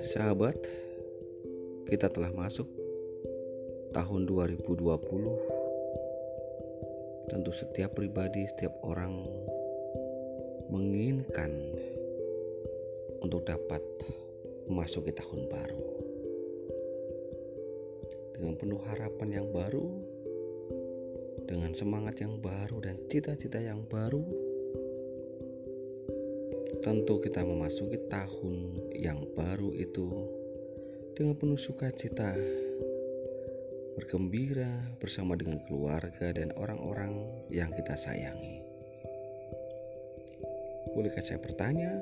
sahabat, kita telah masuk tahun 2020. Tentu setiap pribadi, setiap orang menginginkan untuk dapat memasuki tahun baru. Dengan penuh harapan yang baru, dengan semangat yang baru dan cita-cita yang baru, Tentu kita memasuki tahun yang baru itu dengan penuh sukacita, bergembira bersama dengan keluarga dan orang-orang yang kita sayangi. Bolehkah saya bertanya,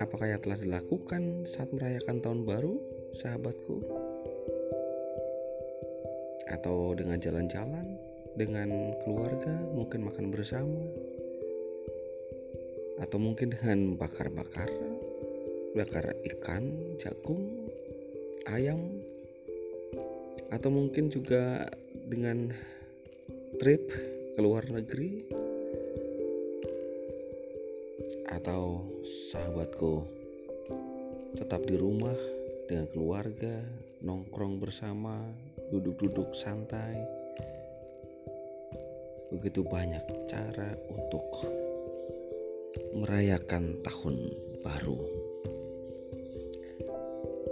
apakah yang telah dilakukan saat merayakan tahun baru, sahabatku? Atau dengan jalan-jalan, dengan keluarga, mungkin makan bersama, atau mungkin dengan bakar-bakar bakar ikan, jagung, ayam. Atau mungkin juga dengan trip ke luar negeri. Atau sahabatku tetap di rumah dengan keluarga nongkrong bersama duduk-duduk santai. Begitu banyak cara untuk merayakan tahun baru.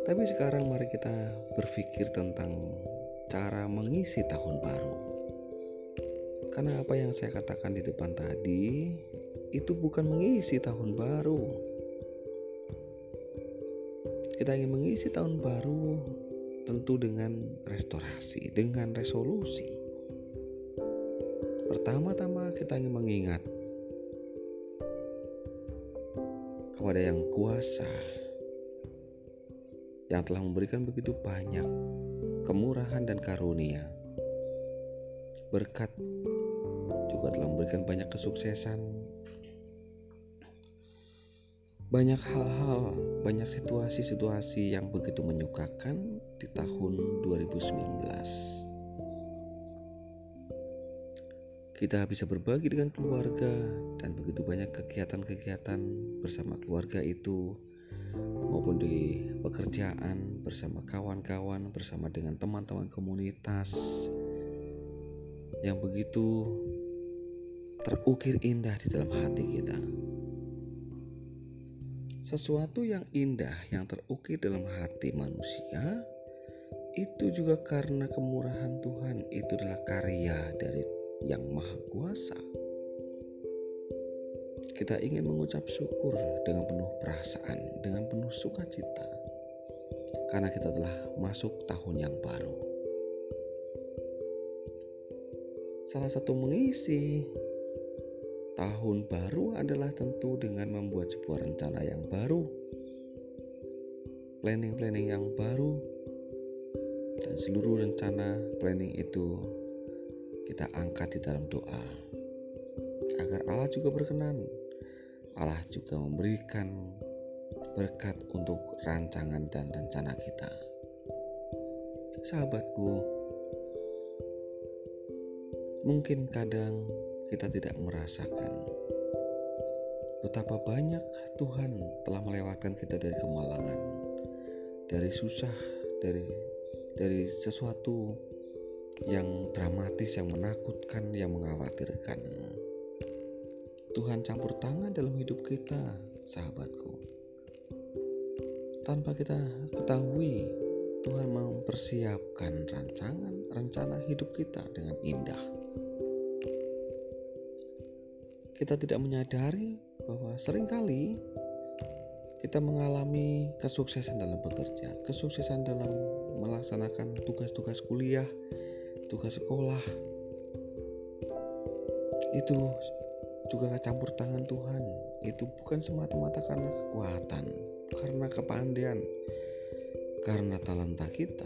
Tapi sekarang mari kita berpikir tentang cara mengisi tahun baru. Karena apa yang saya katakan di depan tadi itu bukan mengisi tahun baru. Kita ingin mengisi tahun baru tentu dengan restorasi, dengan resolusi. Pertama-tama kita ingin mengingat kepada yang kuasa yang telah memberikan begitu banyak kemurahan dan karunia. Berkat juga telah memberikan banyak kesuksesan, banyak hal-hal, banyak situasi-situasi yang begitu menyukakan di tahun 2019. Kita bisa berbagi dengan keluarga dan begitu banyak kegiatan-kegiatan bersama keluarga itu maupun di pekerjaan bersama kawan-kawan, bersama dengan teman-teman komunitas yang begitu terukir indah di dalam hati kita. Sesuatu yang indah yang terukir dalam hati manusia itu juga karena kemurahan Tuhan itu adalah karya dari yang Maha Kuasa. Kita ingin mengucap syukur dengan penuh perasaan, dengan penuh sukacita, karena kita telah masuk tahun yang baru. Salah satu mengisi tahun baru adalah tentu dengan membuat sebuah rencana yang baru, planning-planning yang baru, dan seluruh rencana planning itu kita angkat di dalam doa agar Allah juga berkenan. Allah juga memberikan berkat untuk rancangan dan rencana kita. Sahabatku, mungkin kadang kita tidak merasakan betapa banyak Tuhan telah melewatkan kita dari kemalangan, dari susah, dari dari sesuatu yang dramatis, yang menakutkan, yang mengkhawatirkan. Tuhan campur tangan dalam hidup kita, sahabatku. Tanpa kita ketahui, Tuhan mempersiapkan rancangan, rencana hidup kita dengan indah. Kita tidak menyadari bahwa sering kali kita mengalami kesuksesan dalam bekerja, kesuksesan dalam melaksanakan tugas-tugas kuliah, tugas sekolah. Itu juga campur tangan Tuhan. Itu bukan semata-mata karena kekuatan karena kepandaian karena talenta kita.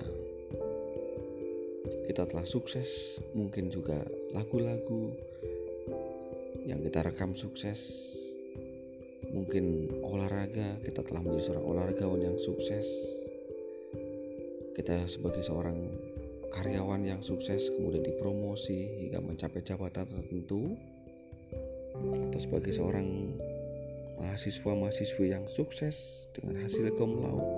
Kita telah sukses mungkin juga lagu-lagu yang kita rekam sukses. Mungkin olahraga kita telah menjadi seorang olahragawan yang sukses. Kita sebagai seorang karyawan yang sukses kemudian dipromosi hingga mencapai jabatan tertentu atau sebagai seorang mahasiswa-mahasiswi yang sukses dengan hasil cum laude.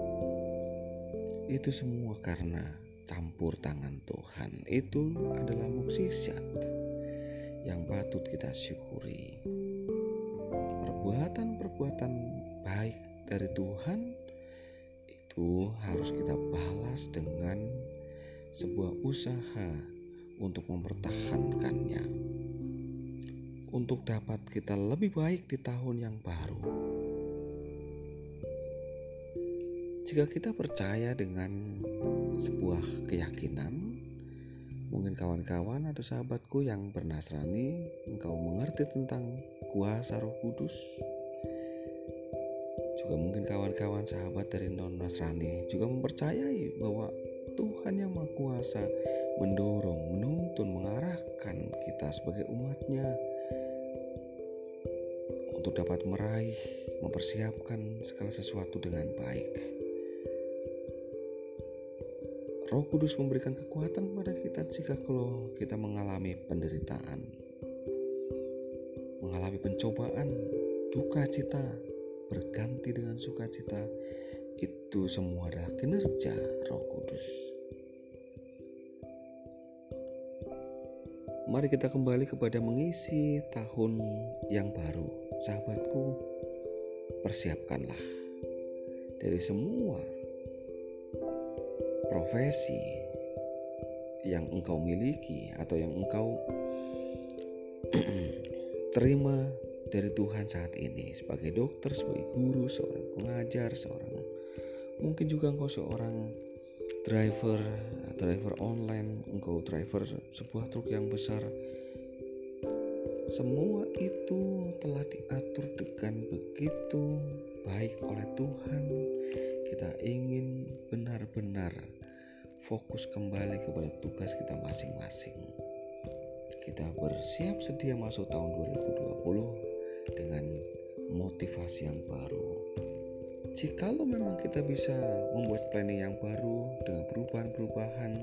Itu semua karena campur tangan Tuhan. Itu adalah mukjizat yang patut kita syukuri. Perbuatan-perbuatan baik dari Tuhan itu harus kita balas dengan sebuah usaha untuk mempertahankannya, untuk dapat kita lebih baik di tahun yang baru. Jika kita percaya dengan sebuah keyakinan, mungkin kawan-kawan atau sahabatku yang bernasrani, engkau mengerti tentang kuasa Roh Kudus. Juga mungkin kawan-kawan sahabat dari non Nasrani juga mempercayai bahwa Tuhan yang Maha Kuasa mendorong, menuntun, mengarahkan kita sebagai umatnya untuk dapat meraih, mempersiapkan segala sesuatu dengan baik. Roh Kudus memberikan kekuatan kepada kita jika kalau kita mengalami penderitaan, mengalami pencobaan, duka cita, berganti dengan sukacita, itu semua adalah kinerja Roh Kudus. Mari kita kembali kepada mengisi tahun yang baru. Sahabatku, persiapkanlah dari semua profesi yang engkau miliki atau yang engkau terima dari Tuhan saat ini sebagai dokter, sebagai guru, seorang pengajar, seorang mungkin juga engkau seorang driver, driver online, engkau driver sebuah truk yang besar. Semua itu telah diatur dengan begitu baik oleh Tuhan. Kita ingin benar-benar fokus kembali kepada tugas kita masing-masing. Kita bersiap sedia masuk tahun 2020 dengan motivasi yang baru jikalau memang kita bisa membuat planning yang baru dengan perubahan-perubahan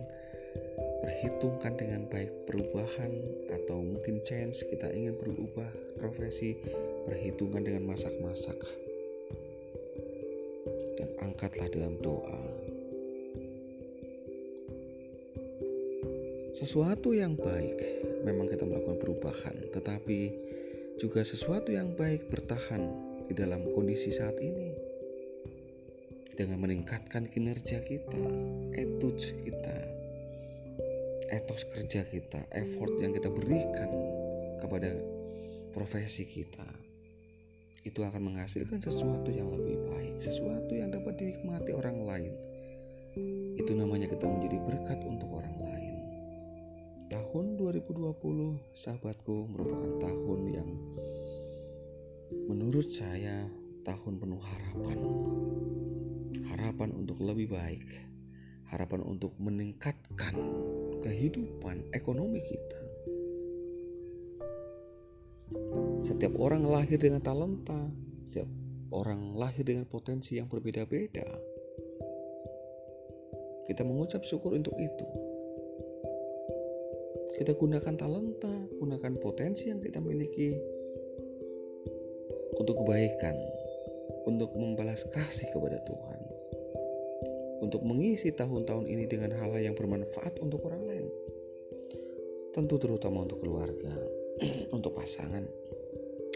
perhitungkan dengan baik perubahan atau mungkin change kita ingin berubah profesi perhitungkan dengan masak-masak. Dan angkatlah dalam doa. Sesuatu yang baik memang kita melakukan perubahan tetapi juga sesuatu yang baik bertahan di dalam kondisi saat ini dengan meningkatkan kinerja kita, etos kita, etos kerja kita, effort yang kita berikan kepada profesi kita. Itu akan menghasilkan sesuatu yang lebih baik, sesuatu yang dapat dinikmati orang lain. Itu namanya kita menjadi berkat untuk orang lain. Tahun 2020, sahabatku, merupakan tahun yang menurut saya tahun penuh harapan harapan untuk lebih baik, harapan untuk meningkatkan kehidupan ekonomi kita. Setiap orang lahir dengan talenta, setiap orang lahir dengan potensi yang berbeda-beda. Kita mengucap syukur untuk itu. Kita gunakan talenta, gunakan potensi yang kita miliki untuk kebaikan, untuk membalas kasih kepada Tuhan untuk mengisi tahun-tahun ini dengan hal-hal yang bermanfaat untuk orang lain. Tentu terutama untuk keluarga, untuk pasangan,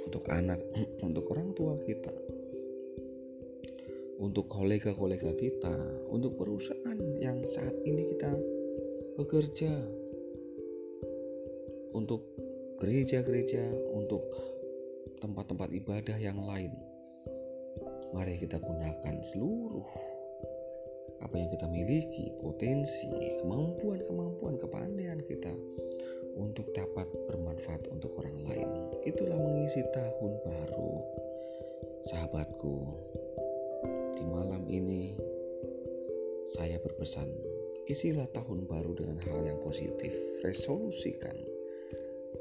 untuk anak, untuk orang tua kita, untuk kolega-kolega kita, untuk perusahaan yang saat ini kita bekerja, untuk gereja-gereja, untuk tempat-tempat ibadah yang lain. Mari kita gunakan seluruh apa yang kita miliki, potensi, kemampuan-kemampuan, kepandaian kita untuk dapat bermanfaat untuk orang lain. Itulah mengisi tahun baru. Sahabatku, di malam ini saya berpesan, isilah tahun baru dengan hal yang positif, resolusikan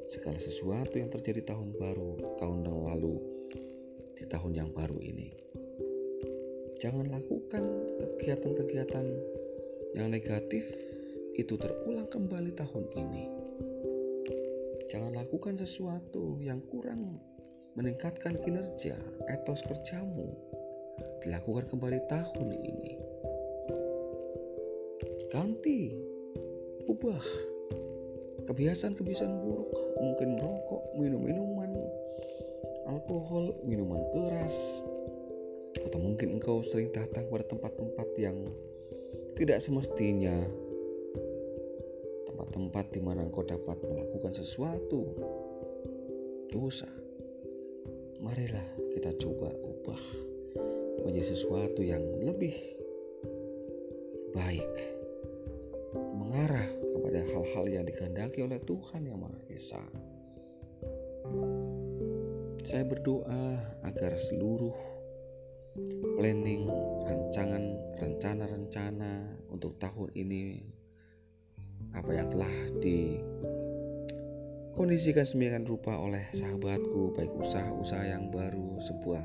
segala sesuatu yang terjadi tahun baru, tahun yang lalu, di tahun yang baru ini Jangan lakukan kegiatan-kegiatan yang negatif itu terulang kembali tahun ini. Jangan lakukan sesuatu yang kurang meningkatkan kinerja etos kerjamu dilakukan kembali tahun ini. Ganti, ubah kebiasaan-kebiasaan buruk, mungkin merokok, minum minuman, alkohol, minuman keras, atau mungkin engkau sering datang pada tempat-tempat yang tidak semestinya tempat-tempat di mana engkau dapat melakukan sesuatu dosa. Marilah kita coba ubah menjadi sesuatu yang lebih baik, mengarah kepada hal-hal yang dikehendaki oleh Tuhan Yang Maha Esa. Saya berdoa agar seluruh planning, rancangan, rencana-rencana untuk tahun ini apa yang telah dikondisikan semikian rupa oleh sahabatku baik usaha-usaha yang baru sebuah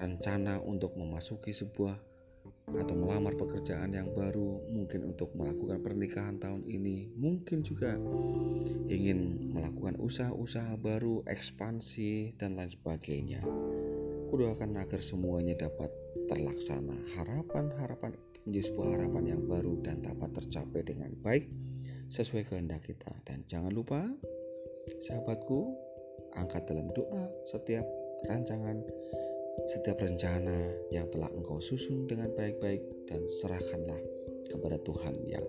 rencana untuk memasuki sebuah atau melamar pekerjaan yang baru, mungkin untuk melakukan pernikahan tahun ini, mungkin juga ingin melakukan usaha-usaha baru, ekspansi, dan lain sebagainya. Kudoakan agar semuanya dapat terlaksana. Harapan-harapan menjadi sebuah harapan yang baru dan dapat tercapai dengan baik sesuai kehendak kita. Dan jangan lupa, sahabatku, angkat dalam doa setiap rancangan setiap rencana yang telah engkau susun dengan baik-baik dan serahkanlah kepada Tuhan yang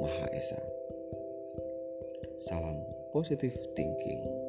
Maha Esa. Salam positive thinking.